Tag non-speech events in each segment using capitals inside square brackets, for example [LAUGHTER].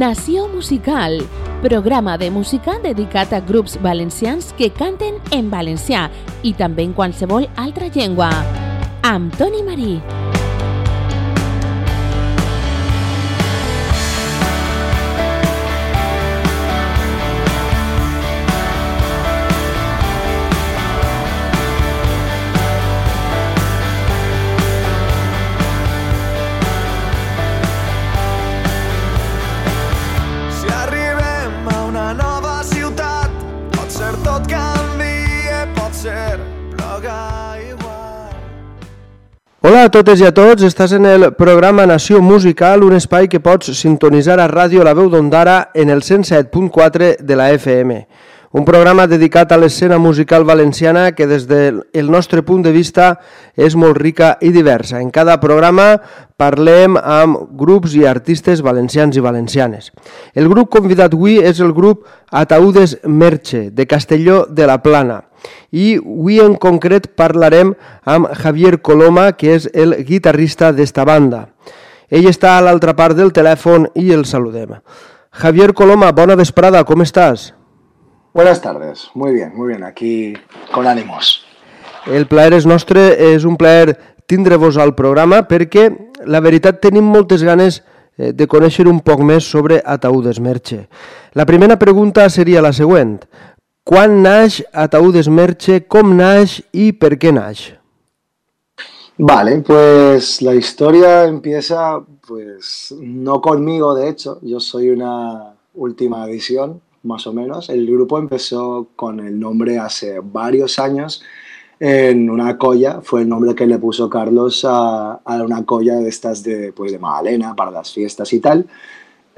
Nació Musical, programa de música dedicat a grups valencians que canten en valencià i també en qualsevol altra llengua. Amb Toni Marí. Hola a totes i a tots, estàs en el programa Nació Musical, un espai que pots sintonitzar a Ràdio La Veu d'Ondara en el 107.4 de la FM. Un programa dedicat a l'escena musical valenciana que des del el nostre punt de vista és molt rica i diversa. En cada programa parlem amb grups i artistes valencians i valencianes. El grup convidat avui és el grup Ataúdes Merche, de Castelló de la Plana. I avui en concret parlarem amb Javier Coloma, que és el guitarrista d'esta banda. Ell està a l'altra part del telèfon i el saludem. Javier Coloma, bona vesprada, com estàs? Buenas tardes, muy bien, muy bien, aquí con ánimos. El plaer és nostre, és un plaer tindre-vos al programa perquè la veritat tenim moltes ganes eh, de conèixer un poc més sobre Ataúdes Merche. La primera pregunta seria la següent. Quan naix Ataúdes Merche, com naix i per què naix? Vale, pues la historia empieza, pues no conmigo, de hecho, yo soy una última edición, más o menos. El grupo empezó con el nombre hace varios años en una colla, fue el nombre que le puso Carlos a, a una colla de estas de, pues, de Magdalena para las fiestas y tal.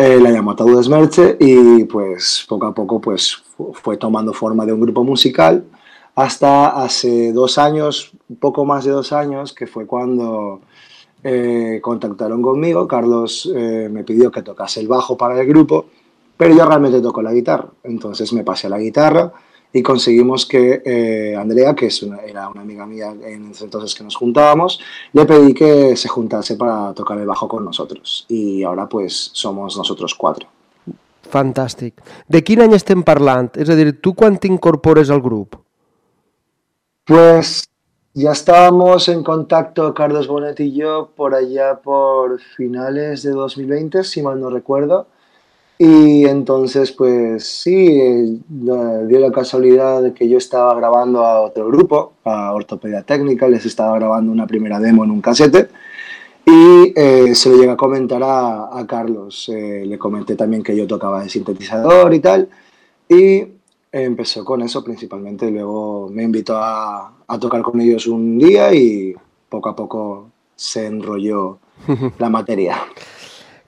Eh, la llamó Ataúdes Merche y pues poco a poco pues fu- fue tomando forma de un grupo musical hasta hace dos años, poco más de dos años, que fue cuando eh, contactaron conmigo. Carlos eh, me pidió que tocase el bajo para el grupo, pero yo realmente toco la guitarra. Entonces me pasé a la guitarra y conseguimos que eh, Andrea, que es una- era una amiga mía en ese entonces que nos juntábamos, le pedí que se juntase para tocar el bajo con nosotros. Y ahora pues somos nosotros cuatro. Fantàstic. De quin any estem parlant? És a dir, tu quan t'incorpores al grup? Pues ya estábamos en contacto Carlos Bonet y yo por allá por finales de 2020, si mal no recuerdo. Y entonces, pues sí, eh, dio la casualidad de que yo estaba grabando a otro grupo, a Ortopedia Técnica, les estaba grabando una primera demo en un casete. Y eh, se lo llegué a comentar a, a Carlos. Eh, le comenté también que yo tocaba el sintetizador y tal. Y empezó con eso principalmente. Luego me invitó a, a tocar con ellos un día y poco a poco se enrolló [LAUGHS] la materia.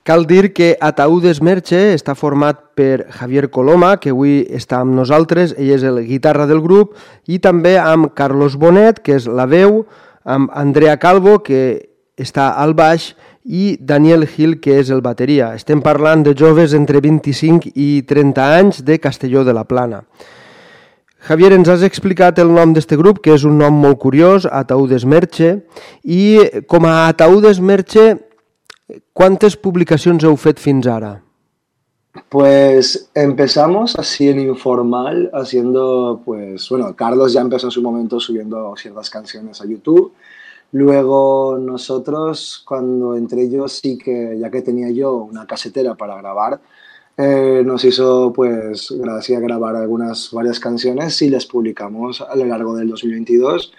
Cal dir que Ataúdes Merche està format per Javier Coloma, que avui està amb nosaltres, ell és el guitarra del grup, i també amb Carlos Bonet, que és la veu, amb Andrea Calvo, que està al baix, i Daniel Gil, que és el bateria. Estem parlant de joves entre 25 i 30 anys de Castelló de la Plana. Javier, ens has explicat el nom d'este grup, que és un nom molt curiós, Ataúdes Merche, i com a Ataúdes Merche, quantes publicacions heu fet fins? Pues empezamos así en informal, haciendo, pues, bueno, Carlos ya empezó en su momento subiendo ciertas canciones a YouTube. Luego nosotros, cuando entré yo, sí que, ya que tenía yo una casetera para grabar, eh, nos hizo, pues, gracia grabar algunas, varias canciones y las publicamos a lo largo del 2022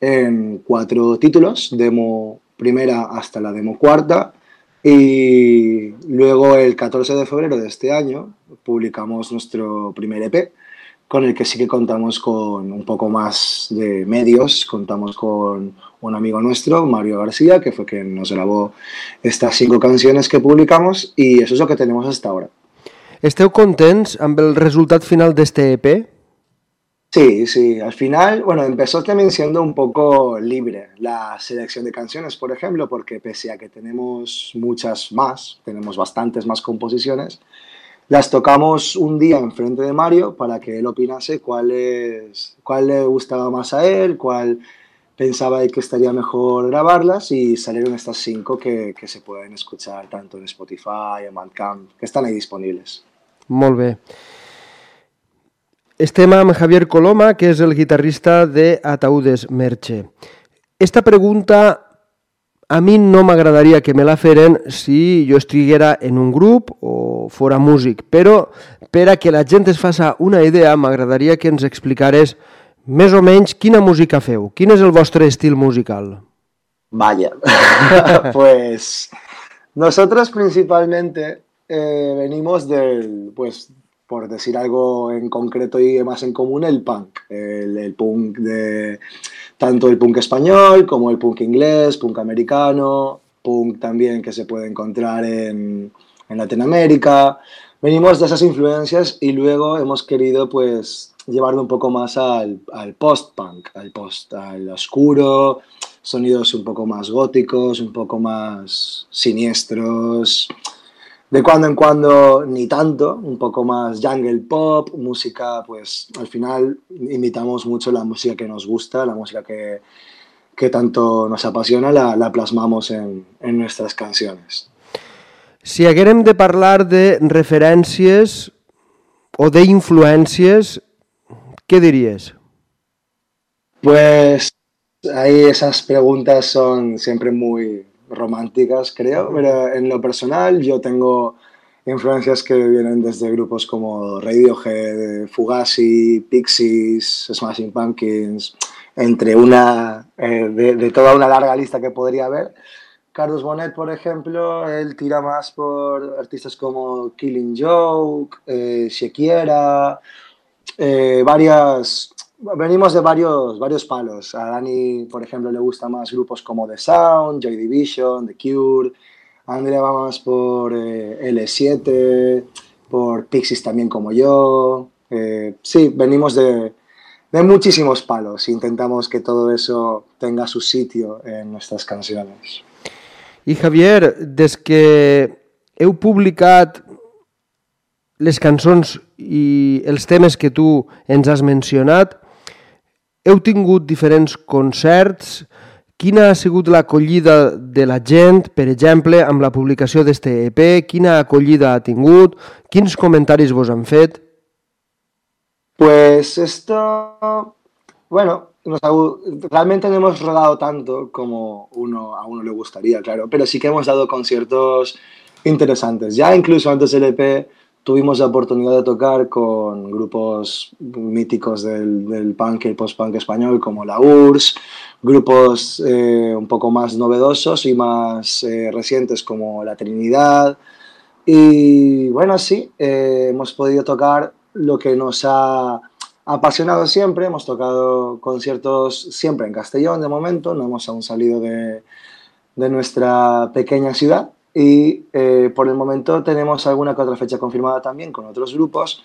en cuatro títulos, demo primera hasta la demo cuarta. Y luego el 14 de febrero de este año publicamos nuestro primer EP, con el que sí que contamos con un poco más de medios. Contamos con un amigo nuestro, Mario García, que fue quien nos grabó estas cinco canciones que publicamos y eso es lo que tenemos hasta ahora. Esteu contents amb el resultat final d'este EP? Sí, sí, al final, bueno, empezó también siendo un poco libre la selección de canciones, por ejemplo, porque pese a que tenemos muchas más, tenemos bastantes más composiciones, las tocamos un día enfrente de Mario para que él opinase cuál, es, cuál le gustaba más a él, cuál pensaba que estaría mejor grabarlas y salieron estas cinco que, que se pueden escuchar tanto en Spotify, en Bandcamp, que están ahí disponibles. Molt bé. Estem amb Javier Coloma, que és el guitarrista de Ataúdes Merche. Esta pregunta a mi no m'agradaria que me la feren si jo estiguera en un grup o fora músic, però per a que la gent es faça una idea m'agradaria que ens explicares més o menys quina música feu, quin és el vostre estil musical. Vaya, [LAUGHS] pues nosotros principalmente eh, venimos del, pues por decir algo en concreto y más en común, el punk. El, el, punk de tanto el punk español como el punk inglés, punk americano, punk también que se puede encontrar en, en Latinoamérica. Venimos de esas influencias y luego hemos querido pues llevarlo un poco más al, al post-punk, al post, al oscuro, sonidos un poco más góticos, un poco más siniestros, de cuando en cuando ni tanto, un poco más jungle pop, música, pues al final imitamos mucho la música que nos gusta, la música que, que tanto nos apasiona, la, la plasmamos en, en nuestras canciones. Si haguérem de parlar de referències o d'influències, què diries? Pues ahí esas preguntas son siempre muy, románticas, creo, pero en lo personal yo tengo influencias que vienen desde grupos como Radiohead, Fugazi, Pixies, Smashing Pumpkins, entre una, eh, de, de, toda una larga lista que podría haber. Carlos Bonet, por ejemplo, él tira más por artistas como Killing Joke, eh, Shakira, eh, varias, venimos de varios, varios palos. A Dani, por ejemplo, le gusta más grupos como The Sound, Joy Division, The Cure. Andrea va más por eh, L7, por Pixies también como yo. Eh, sí, venimos de, de muchísimos palos. Intentamos que todo eso tenga su sitio en nuestras canciones. I Javier, des que heu publicat les cançons i els temes que tu ens has mencionat, heu tingut diferents concerts. Quina ha sigut l'acollida de la gent, per exemple, amb la publicació d'este EP? Quina acollida ha tingut? Quins comentaris vos han fet? Pues esto, bueno, nos ha, realmente no hemos rodado tanto como uno, a uno le gustaría, claro, pero sí que hemos dado conciertos interesantes. Ya incluso antes del EP tuvimos la oportunidad de tocar con grupos míticos del, del punk y el post-punk español como la URSS, grupos eh, un poco más novedosos y más eh, recientes como la Trinidad. Y bueno, sí, eh, hemos podido tocar lo que nos ha apasionado siempre. Hemos tocado conciertos siempre en Castellón de momento, no hemos aún salido de, de nuestra pequeña ciudad y eh, por el momento tenemos alguna que otra fecha confirmada también con otros grupos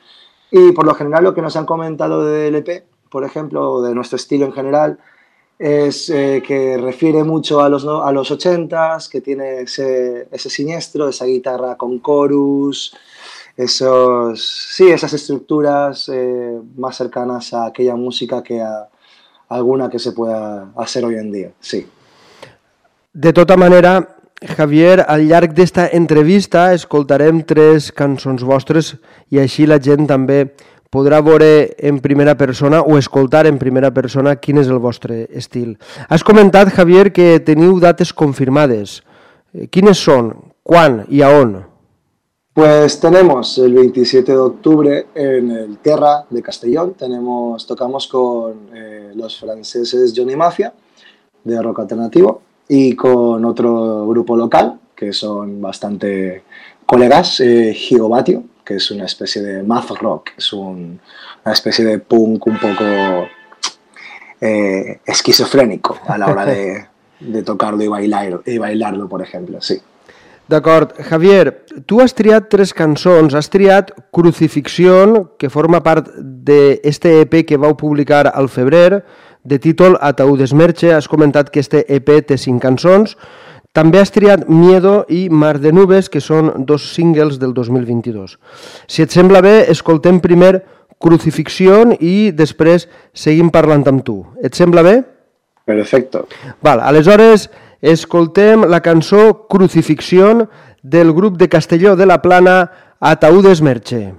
y por lo general lo que nos han comentado del EP, por ejemplo, o de nuestro estilo en general, es eh, que refiere mucho a los, a los 80s, que tiene ese, ese siniestro, esa guitarra con chorus, esos, sí, esas estructuras eh, más cercanas a aquella música que a alguna que se pueda hacer hoy en día, sí. De tota manera, Javier, al llarg d'esta entrevista escoltarem tres cançons vostres i així la gent també podrà veure en primera persona o escoltar en primera persona quin és el vostre estil. Has comentat, Javier, que teniu dates confirmades. ¿Quines són? Quan i a on? Pues tenemos el 27 de octubre en el Terra de Castellón, tenemos, tocamos con eh, los franceses Johnny Mafia de rock alternativo y con otro grupo local que son bastante colegas, eh, Gigobatio, que es una especie de math rock, es un, una especie de punk un poco eh, esquizofrénico a la hora de, [LAUGHS] de tocarlo y, bailar, y bailarlo, por ejemplo, sí. D'acord. Javier, tu has triat tres cançons. Has triat Crucifixión, que forma part d'este EP que vau publicar al febrer, de títol Ataúdes Merche. Has comentat que este EP té cinc cançons. També has triat Miedo i Mar de Nubes, que són dos singles del 2022. Si et sembla bé, escoltem primer Crucifixión i després seguim parlant amb tu. Et sembla bé? Perfecto. Val, aleshores escoltem la cançó Crucifixión del grup de Castelló de la Plana Ataúdes Merche.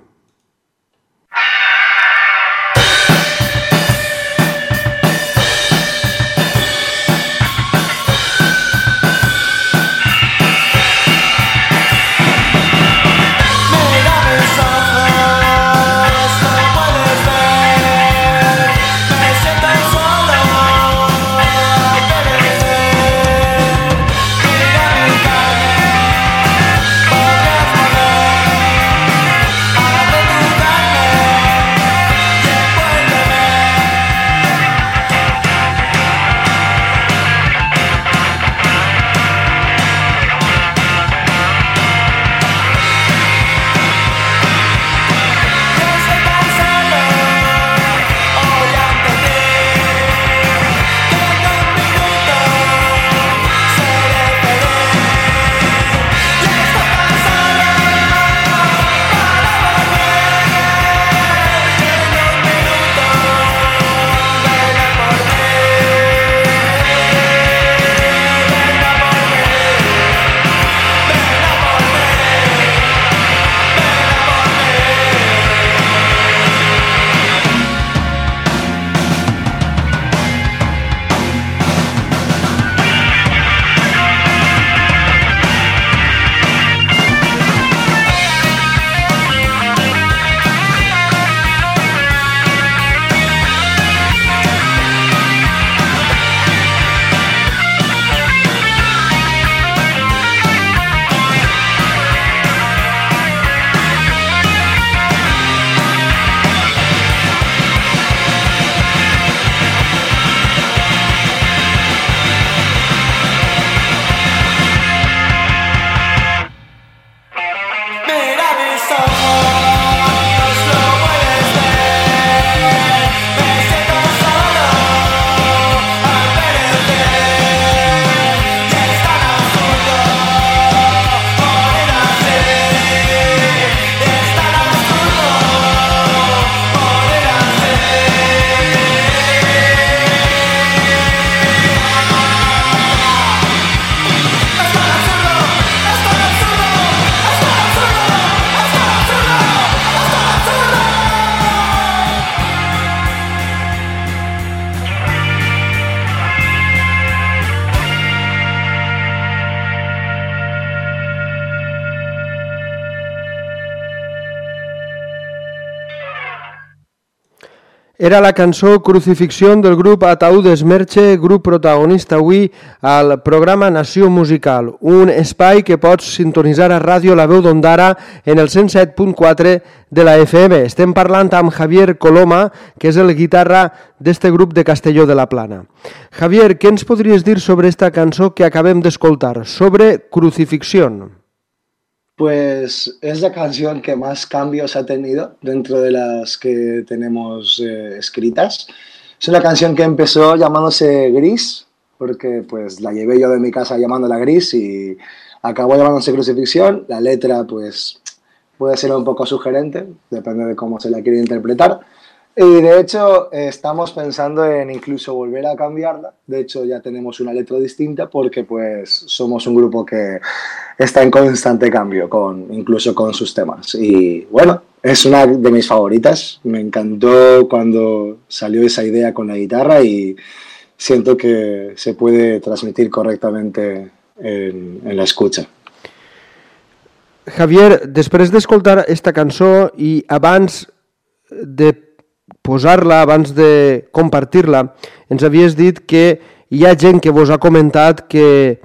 Era la cançó Crucifixión del grup Ataúdes Merche, grup protagonista avui al programa Nació Musical, un espai que pots sintonitzar a ràdio La Veu d'Ondara en el 107.4 de la FM. Estem parlant amb Javier Coloma, que és el guitarra d'este grup de Castelló de la Plana. Javier, què ens podries dir sobre esta cançó que acabem d'escoltar, sobre Crucifixión? Pues es la canción que más cambios ha tenido dentro de las que tenemos eh, escritas. Es una canción que empezó llamándose Gris, porque pues la llevé yo de mi casa llamándola Gris y acabó llamándose Crucifixión. La letra pues puede ser un poco sugerente, depende de cómo se la quiere interpretar. Y de hecho estamos pensando en incluso volver a cambiarla. De hecho ya tenemos una letra distinta porque pues somos un grupo que está en constante cambio, con, incluso con sus temas. Y bueno, es una de mis favoritas. Me encantó cuando salió esa idea con la guitarra y siento que se puede transmitir correctamente en, en la escucha. Javier, després d'escoltar esta cançó i abans de posar-la, abans de compartir-la, ens havies dit que hi ha gent que vos ha comentat que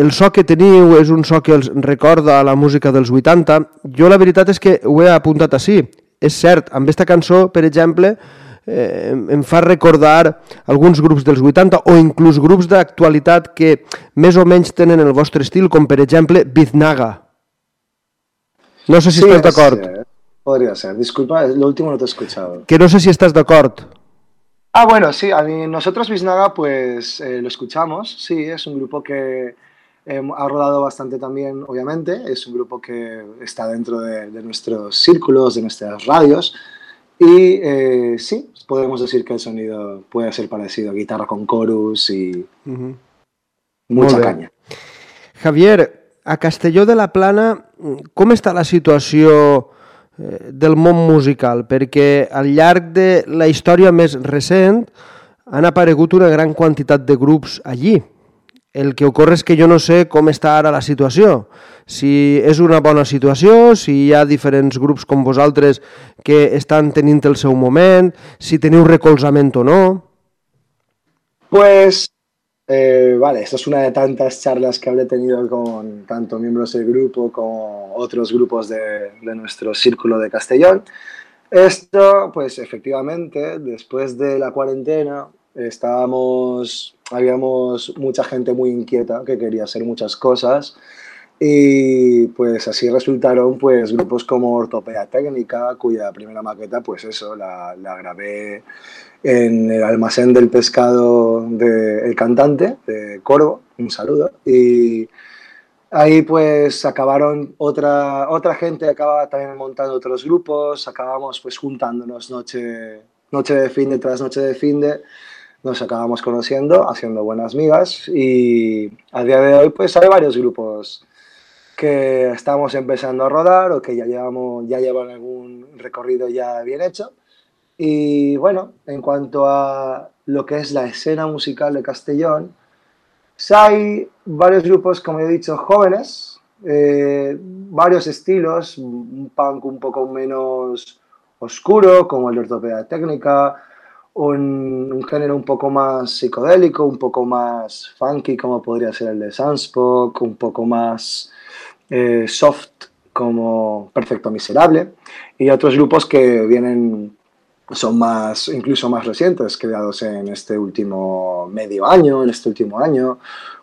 el so que teniu és un so que els recorda a la música dels 80. Jo la veritat és que ho he apuntat així. És cert, amb aquesta cançó, per exemple, eh, em fa recordar alguns grups dels 80 o inclús grups d'actualitat que més o menys tenen el vostre estil, com per exemple Biznaga. No sé si Sí, estàs es, d'acord. eh, podría ser. Disculpa, lo último no te he escuchado. Que no sé si estàs d'acord. Ah, bueno, sí, a mí, nosotros Biznaga pues eh, lo escuchamos, sí, es un grupo que eh, ha rodado bastante también, obviamente, es un grupo que está dentro de, de nuestros círculos, de nuestras radios, Y eh, sí, podemos decir que el sonido puede ser parecido, guitarra con chorus y uh -huh. mucha caña. Javier, a Castelló de la Plana, com està la situació eh, del món musical? Perquè al llarg de la història més recent han aparegut una gran quantitat de grups allí. El que ocorre és que jo no sé com està ara la situació. Si és una bona situació, si hi ha diferents grups com vosaltres que estan tenint el seu moment, si teniu recolzament o no. Pues, eh, vale, esto es una de tantas charlas que habré tenido con tanto miembros del grupo como otros grupos de, de nuestro círculo de Castellón. Esto, pues efectivamente, después de la cuarentena, estábamos, habíamos mucha gente muy inquieta que quería hacer muchas cosas y pues así resultaron pues grupos como Ortopedia Técnica, cuya primera maqueta pues eso, la, la grabé en el almacén del pescado del de cantante, de Corvo, un saludo, y ahí pues acabaron otra, otra gente, acaba también montando otros grupos, acabamos pues juntándonos noche, noche de fin de tras noche de fin de nos acabamos conociendo, haciendo buenas migas y a día de hoy pues hay varios grupos que estamos empezando a rodar o que ya, llevamos, ya llevan algún recorrido ya bien hecho. Y bueno, en cuanto a lo que es la escena musical de Castellón, hay varios grupos, como he dicho, jóvenes, eh, varios estilos, un punk un poco menos oscuro, como el de ortopedia técnica, un, género un poco más psicodélico, un poco más funky, como podría ser el de Sunspoke, un poco más eh, soft, como Perfecto Miserable, y otros grupos que vienen, son más, incluso más recientes, creados en este último medio año, en este último año,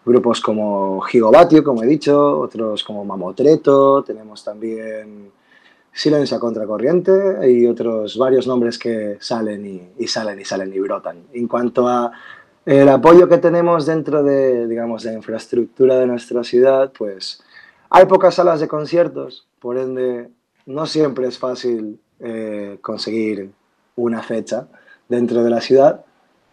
grupos como Gigobatio, como he dicho, otros como Mamotreto, tenemos también Silencio a Contracorriente y otros varios nombres que salen y, y, salen y salen y brotan. En cuanto a el apoyo que tenemos dentro de, digamos, la infraestructura de nuestra ciudad, pues hay pocas salas de conciertos, por ende no siempre es fácil eh, conseguir una fecha dentro de la ciudad,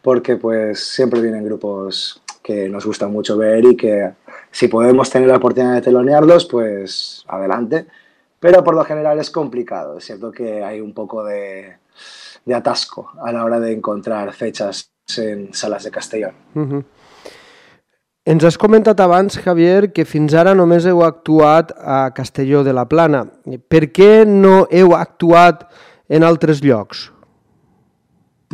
porque pues siempre vienen grupos que nos gusta mucho ver y que si podemos tener la oportunidad de telonearlos, pues adelante pero por lo general es complicado. Es cierto que hay un poco de, de atasco a la hora de encontrar fechas en salas de Castellón. Uh -huh. Ens has comentat abans, Javier, que fins ara només heu actuat a Castelló de la Plana. Per què no heu actuat en altres llocs?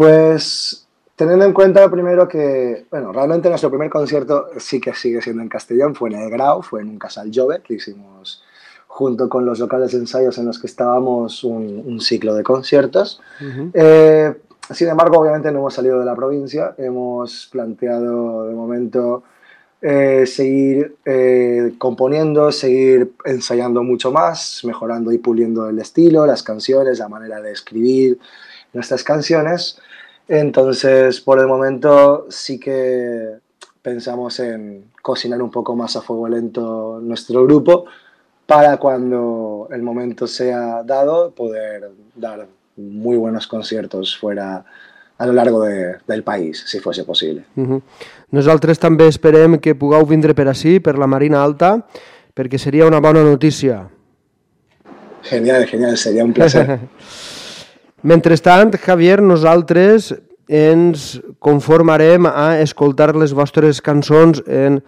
Pues teniendo en cuenta primero que, bueno, realmente nuestro primer concierto sí que sigue siendo en Castellón, fue en el Grau, fue en un casal Jove, que hicimos junto con los locales ensayos en los que estábamos un, un ciclo de conciertos. Uh -huh. eh, sin embargo, obviamente no hemos salido de la provincia, hemos planteado de momento eh, seguir eh, componiendo, seguir ensayando mucho más, mejorando y puliendo el estilo, las canciones, la manera de escribir nuestras canciones. Entonces, por el momento sí que pensamos en cocinar un poco más a fuego lento nuestro grupo para cuando el momento sea dado poder dar muy buenos conciertos fuera a lo largo de, del país, si fuese possible. Uh -huh. Nosaltres també esperem que pugueu vindre per ací, per la Marina Alta, perquè seria una bona notícia. Genial, genial, seria un placer. [LAUGHS] Mentrestant, Javier, nosaltres ens conformarem a escoltar les vostres cançons en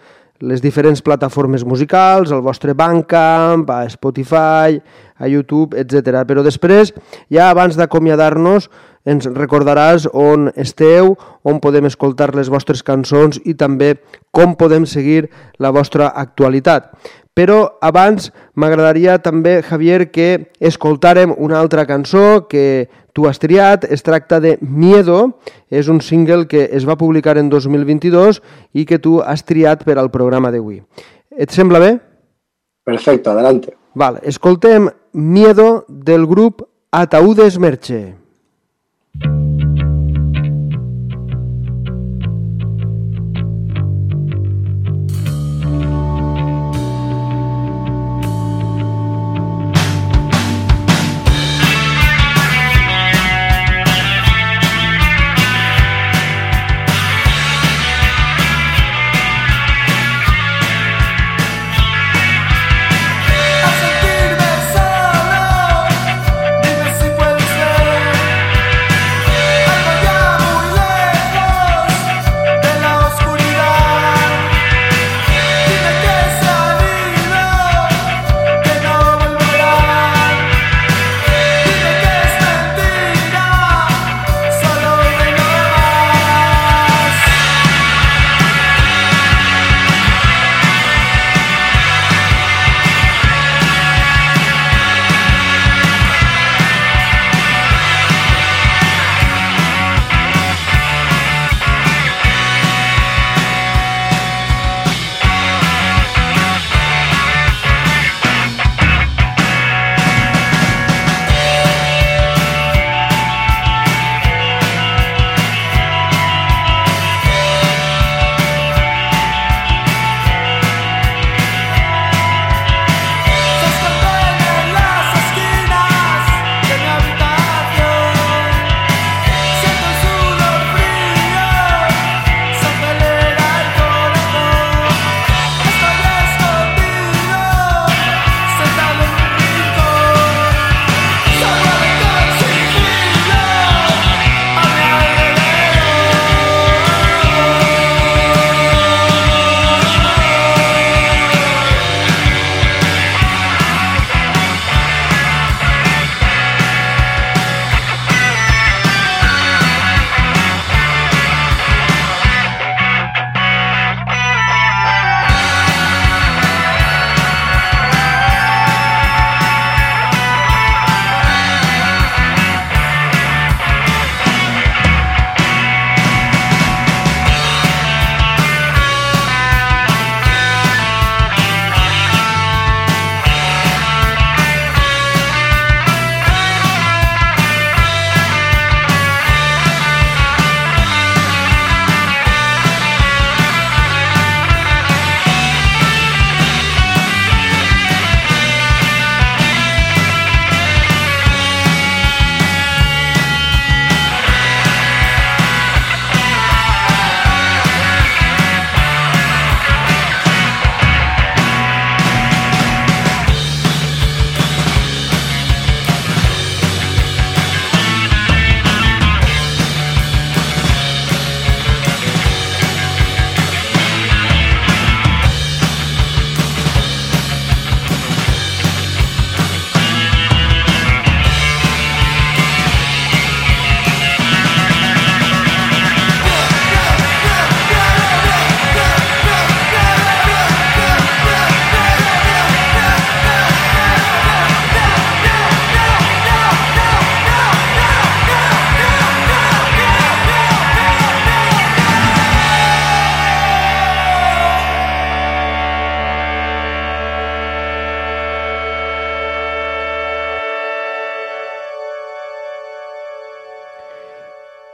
les diferents plataformes musicals, al vostre Bandcamp, a Spotify, a YouTube, etc. Però després, ja abans d'acomiadar-nos, ens recordaràs on esteu, on podem escoltar les vostres cançons i també com podem seguir la vostra actualitat. Però abans m'agradaria també, Javier, que escoltàrem una altra cançó que tu has triat. Es tracta de Miedo, és un single que es va publicar en 2022 i que tu has triat per al programa d'avui. Et sembla bé? Perfecto, adelante. Vale, escoltem Miedo del grup Ataúdes Merche.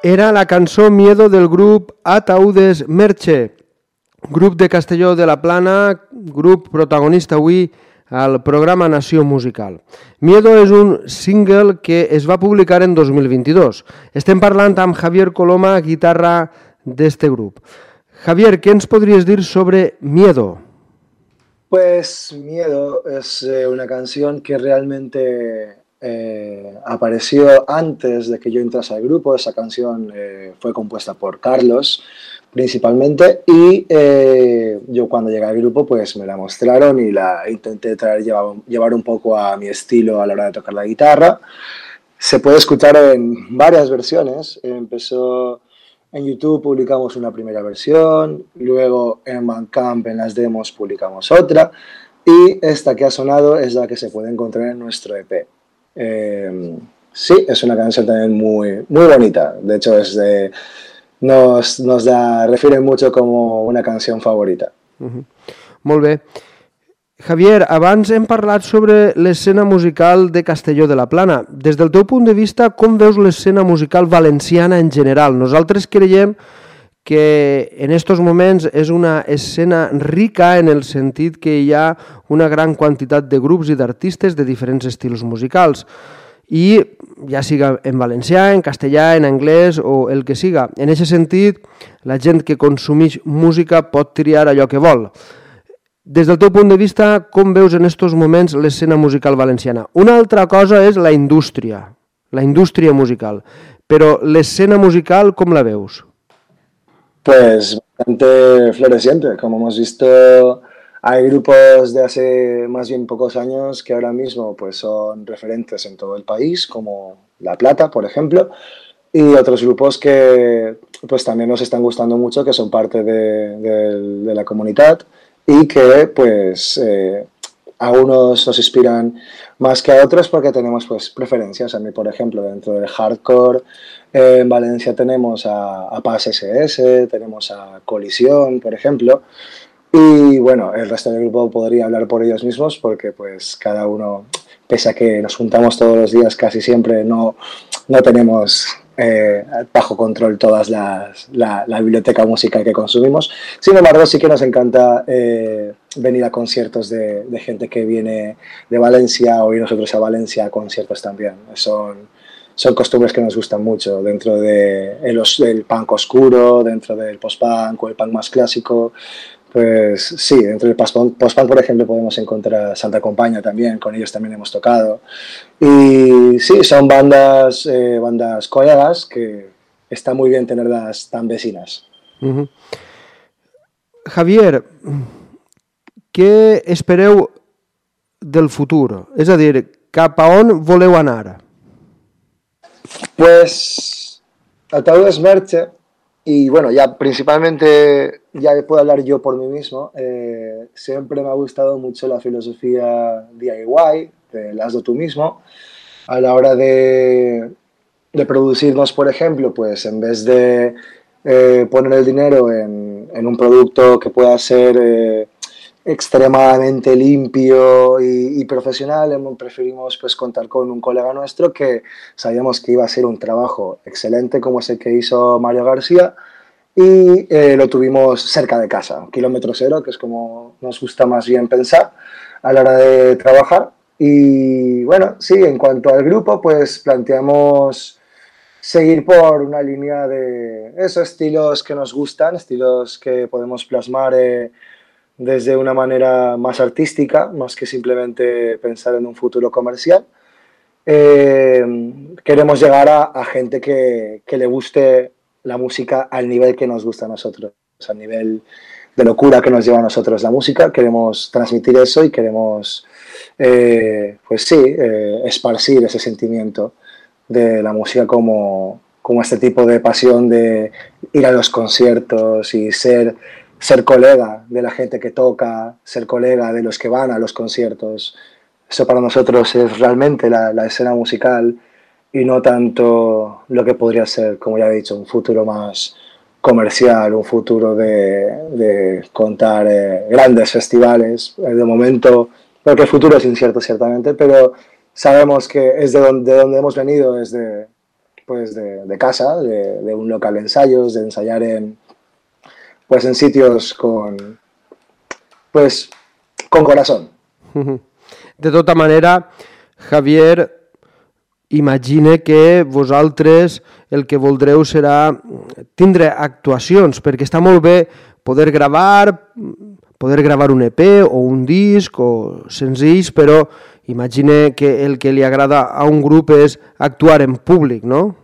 Era la cançó Miedo del grup Ataudes Merche, grup de Castelló de la Plana, grup protagonista avui al programa Nació Musical. Miedo és un single que es va publicar en 2022. Estem parlant amb Javier Coloma, guitarra d'este grup. Javier, què ens podries dir sobre Miedo? Pues Miedo es eh, una canción que realmente eh, apareció antes de que yo entrase al grupo. Esa canción eh, fue compuesta por Carlos principalmente y eh, yo cuando llegué al grupo pues me la mostraron y la intenté traer, llevar, llevar un poco a mi estilo a la hora de tocar la guitarra. Se puede escuchar en varias versiones. Empezó en YouTube, publicamos una primera versión, luego en Bandcamp, en las demos, publicamos otra y esta que ha sonado es la que se puede encontrar en nuestro EP. Eh, sí, es una canción también muy, muy bonita. De hecho, es de, nos, nos la refieren mucho como una canción favorita. Uh -huh. Molt bé. Javier, abans hem parlat sobre l'escena musical de Castelló de la Plana. Des del teu punt de vista, com veus l'escena musical valenciana en general? Nosaltres creiem que en estos moments és una escena rica en el sentit que hi ha una gran quantitat de grups i d'artistes de diferents estils musicals i ja siga en valencià, en castellà, en anglès o el que siga. En aquest sentit, la gent que consumeix música pot triar allò que vol. Des del teu punt de vista, com veus en aquests moments l'escena musical valenciana? Una altra cosa és la indústria, la indústria musical. Però l'escena musical, com la veus? Pues bastante floreciente, como hemos visto Hay grupos de hace más bien pocos años que ahora mismo pues, son referentes en todo el país, como La Plata, por ejemplo, y otros grupos que pues, también nos están gustando mucho, que son parte de, la comunidad y que pues, eh, a unos nos inspiran más que a otros porque tenemos pues, preferencias. A mí, por ejemplo, dentro del hardcore, en Valencia tenemos a, a Paz SS, tenemos a Colisión, por ejemplo, y bueno, el resto del grupo podría hablar por ellos mismos porque pues cada uno, pese a que nos juntamos todos los días casi siempre, no, no tenemos eh, bajo control todas las, la, la, biblioteca musical que consumimos. Sin embargo, sí que nos encanta eh, venir a conciertos de, de, gente que viene de Valencia o ir nosotros a Valencia a conciertos también. Son, son costumbres que nos gustan mucho dentro de el, el punk oscuro, dentro del post-punk o el punk más clásico. Pues sí, dentro del post-punk, por ejemplo, podemos encontrar Santa Compaña también, con ellos también hemos tocado. Y sí, son bandas, eh, bandas colegas que está muy bien tenerlas tan vecinas. Uh -huh. Javier, què espereu del futur? És a dir, cap a on voleu anar? Pues, Ataúdes Merche Y bueno, ya principalmente, ya puedo hablar yo por mí mismo, eh, siempre me ha gustado mucho la filosofía DIY, del hazlo tú mismo, a la hora de, de producirnos, por ejemplo, pues en vez de eh, poner el dinero en, en, un producto que pueda ser eh, extremadamente limpio y, profesional, preferimos pues contar con un colega nuestro que sabíamos que iba a ser un trabajo excelente como ese que hizo Mario García y eh, lo tuvimos cerca de casa, kilómetro cero, que es como nos gusta más bien pensar a la hora de trabajar. Y bueno, sí, en cuanto al grupo, pues planteamos seguir por una línea de esos estilos que nos gustan, estilos que podemos plasmar eh, desde una manera más artística, más que simplemente pensar en un futuro comercial. Eh, queremos llegar a, a gente que, que, le guste la música al nivel que nos gusta a nosotros, al nivel de locura que nos lleva a nosotros la música. Queremos transmitir eso y queremos, eh, pues sí, eh, esparcir ese sentimiento de la música como, como este tipo de pasión de ir a los conciertos y ser ser colega de la gente que toca, ser colega de los que van a los conciertos. Eso para nosotros es realmente la, escena musical y no tanto lo que podría ser, como ya he dicho, un futuro más comercial, un futuro de, de contar eh, grandes festivales. Eh, de momento, porque el futuro es incierto ciertamente, pero sabemos que es de donde, de hemos venido, es de pues de, casa, de, un local de ensayos, de ensayar en, pues en sitios con, pues, con corazón. [LAUGHS] De tota manera, Javier, imagine que vosaltres el que voldreu serà tindre actuacions, perquè està molt bé poder gravar, poder gravar un EP o un disc o senzills, però imagine que el que li agrada a un grup és actuar en públic, ¿no?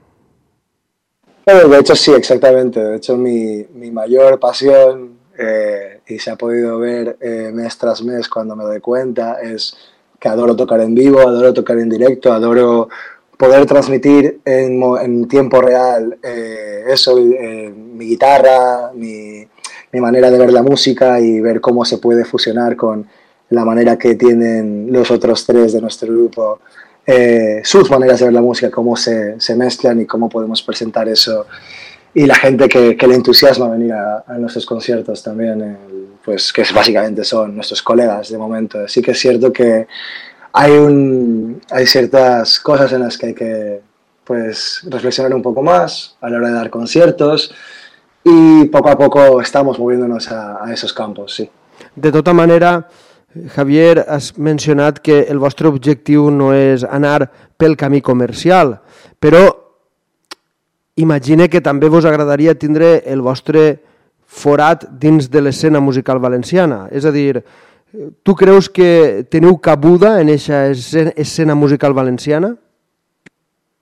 De hecho sí, exactamente. De hecho mi, mi mayor pasión, eh, y se ha podido ver eh, mes tras mes cuando me doy cuenta, es que adoro tocar en vivo, adoro tocar en directo, adoro poder transmitir en, en tiempo real eh, eso, eh, mi guitarra, mi, mi, manera de ver la música y ver cómo se puede fusionar con la manera que tienen los otros tres de nuestro grupo, eh, sus maneras de ver la música, cómo se, se, mezclan y cómo podemos presentar eso. Y la gente que, que le entusiasma venir a, nuestros conciertos también, pues que básicamente son nuestros colegas de momento. Así que es cierto que hay, un, hay ciertas cosas en las que hay que pues, reflexionar un poco más a la hora de dar conciertos y poco a poco estamos moviéndonos a, a esos campos, sí. De tota manera, Javier, has mencionat que el vostre objectiu no és anar pel camí comercial, però imagine que també vos agradaria tindre el vostre forat dins de l'escena musical valenciana. És a dir, ¿Tú crees que teniu cabuda en esa escena musical valenciana?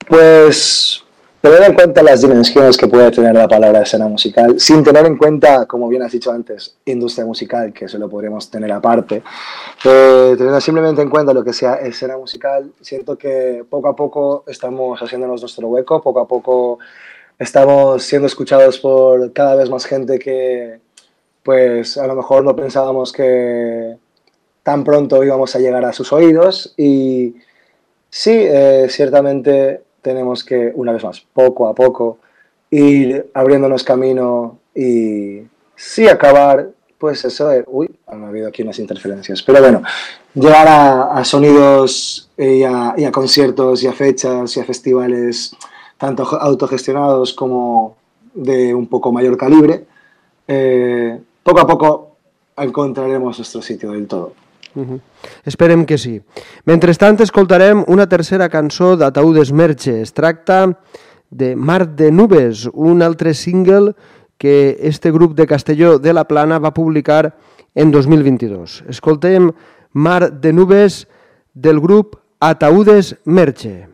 Pues tener en cuenta las dimensiones que puede tener la palabra escena musical, sin tener en cuenta, como bien has dicho antes, industria musical, que eso lo podríamos tener aparte, eh, teniendo simplemente en cuenta lo que sea escena musical, siento que poco a poco estamos haciéndonos nuestro hueco, poco a poco estamos siendo escuchados por cada vez más gente que, pues a lo mejor no pensábamos que tan pronto íbamos a llegar a sus oídos y sí, eh, ciertamente tenemos que, una vez más, poco a poco, ir abriéndonos camino y sí acabar, pues eso, uy, han habido aquí unas interferencias, pero bueno, llegar a, sonidos y a, y a, conciertos y a fechas y a festivales tanto autogestionados como de un poco mayor calibre, eh, poco a poco encontraremos nuestro sitio del todo. Uh -huh. Esperem que sí. Mentrestant, escoltarem una tercera cançó d'Ataúdes Merche. Es tracta de Mar de Nubes, un altre single que este grup de Castelló de la Plana va publicar en 2022. Escoltem Mar de Nubes del grup Ataúdes Merche.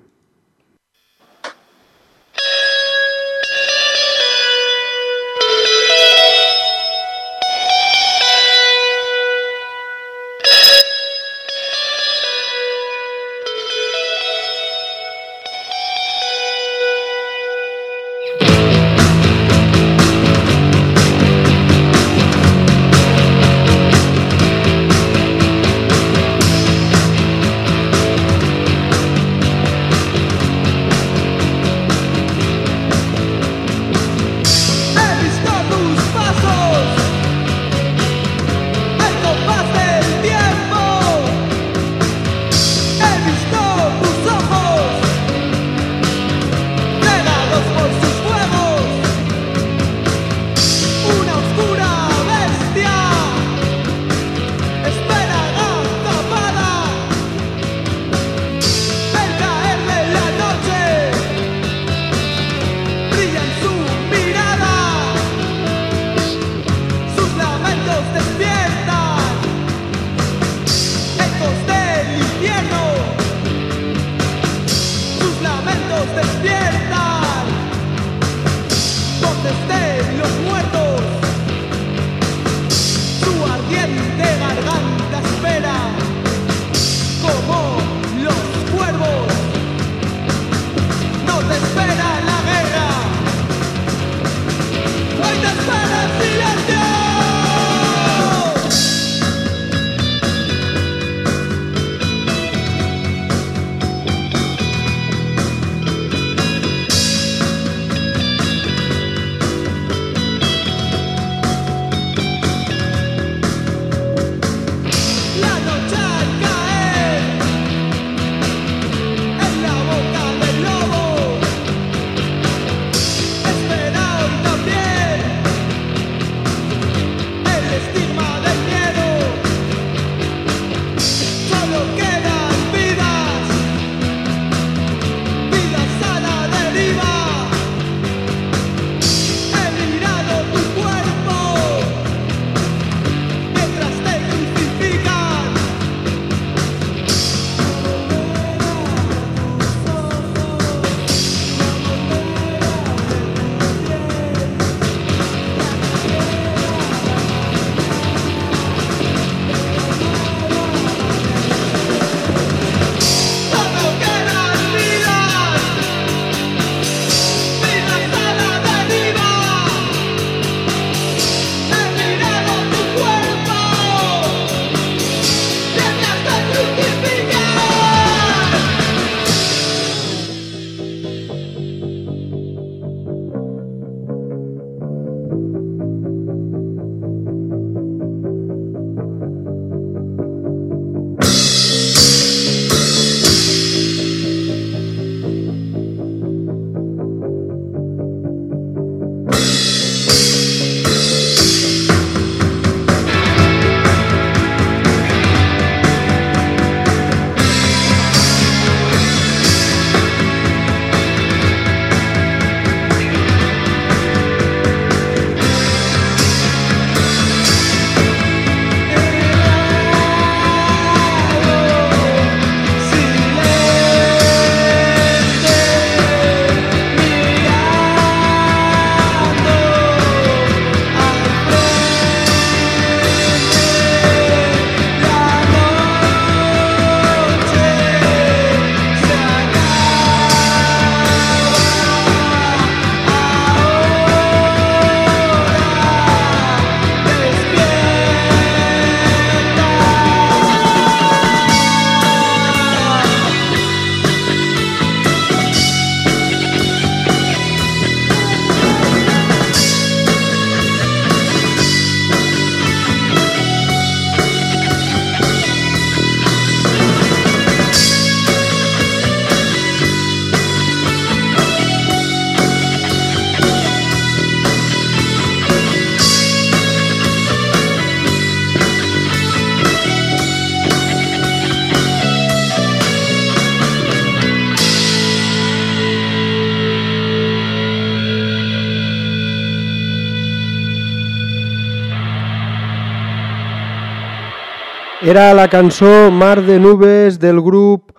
Era la cançó Mar de Nubes del grup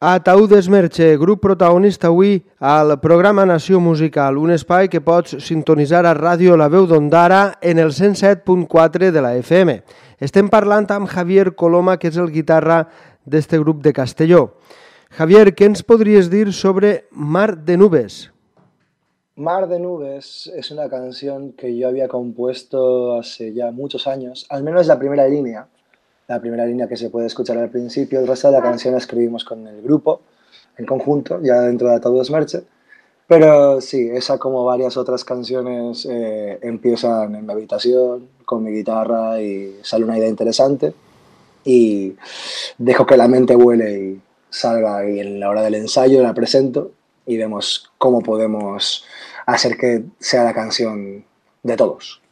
Ataúdes Merche, grup protagonista avui al programa Nació Musical, un espai que pots sintonitzar a ràdio La Veu d'Ondara en el 107.4 de la FM. Estem parlant amb Javier Coloma, que és el guitarra d'este grup de Castelló. Javier, què ens podries dir sobre Mar de Nubes? Mar de Nubes es una canción que yo había compuesto hace ya muchos años, al menos la primera línea, la primera línea que se puede escuchar al principio, el resto la canción la escribimos con el grupo, en conjunto, ya dentro de Ataúdes Merche. Pero sí, esa como varias otras canciones eh, empiezan en mi habitación, con mi guitarra y sale una idea interesante y dejo que la mente vuele y salga y en la hora del ensayo la presento y vemos cómo podemos hacer que sea la canción de todos.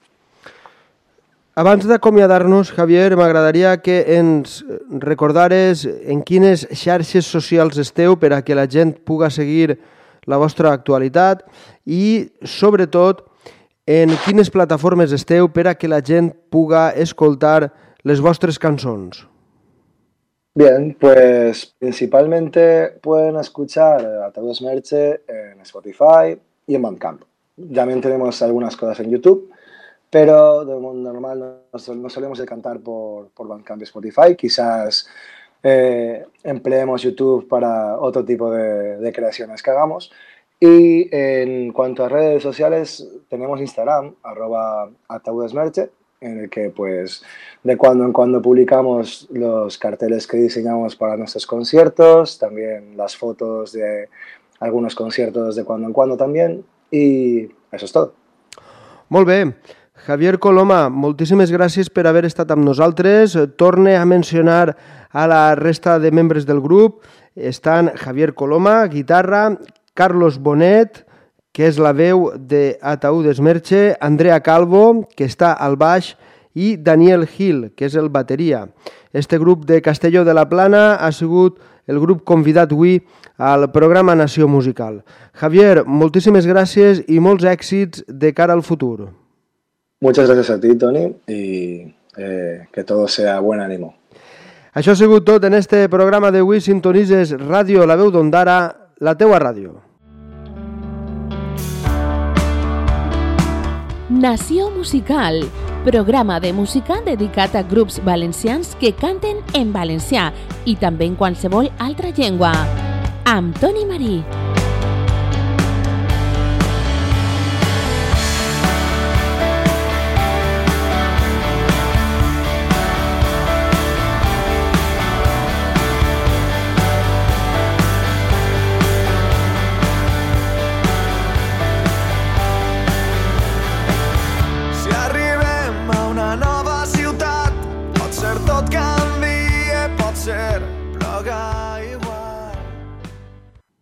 Abans d'acomiadar-nos, Javier, m'agradaria que ens recordares en quines xarxes socials esteu per a que la gent puga seguir la vostra actualitat i, sobretot, en quines plataformes esteu per a que la gent puga escoltar les vostres cançons. Bien, pues principalmente pueden escuchar a Todos Merche en Spotify y en Bandcamp. También tenemos algunas cosas en YouTube pero de mundo normal no solemos cantar por, por Bandcamp y Spotify. Quizás eh, empleemos YouTube para otro tipo de, de, creaciones que hagamos. Y en cuanto a redes sociales, tenemos Instagram, arroba ataudesmerche, en el que pues de cuando en cuando publicamos los carteles que diseñamos para nuestros conciertos, también las fotos de algunos conciertos de cuando en cuando también, y eso es todo. Molt bé. Javier Coloma, moltíssimes gràcies per haver estat amb nosaltres. Torne a mencionar a la resta de membres del grup. Estan Javier Coloma, guitarra, Carlos Bonet, que és la veu de Ataúdes Merche, Andrea Calvo, que està al baix, i Daniel Gil, que és el bateria. Este grup de Castelló de la Plana ha sigut el grup convidat avui al programa Nació Musical. Javier, moltíssimes gràcies i molts èxits de cara al futur. Muchas gracias a ti, Tony, y eh, que todo sea buen ánimo. Això ha sigut tot en este programa d'avui. Sintonitzes Ràdio La Veu d'Ondara, la teua ràdio. Nació Musical, programa de música dedicat a grups valencians que canten en valencià i també en qualsevol altra llengua. Amb Toni Marí.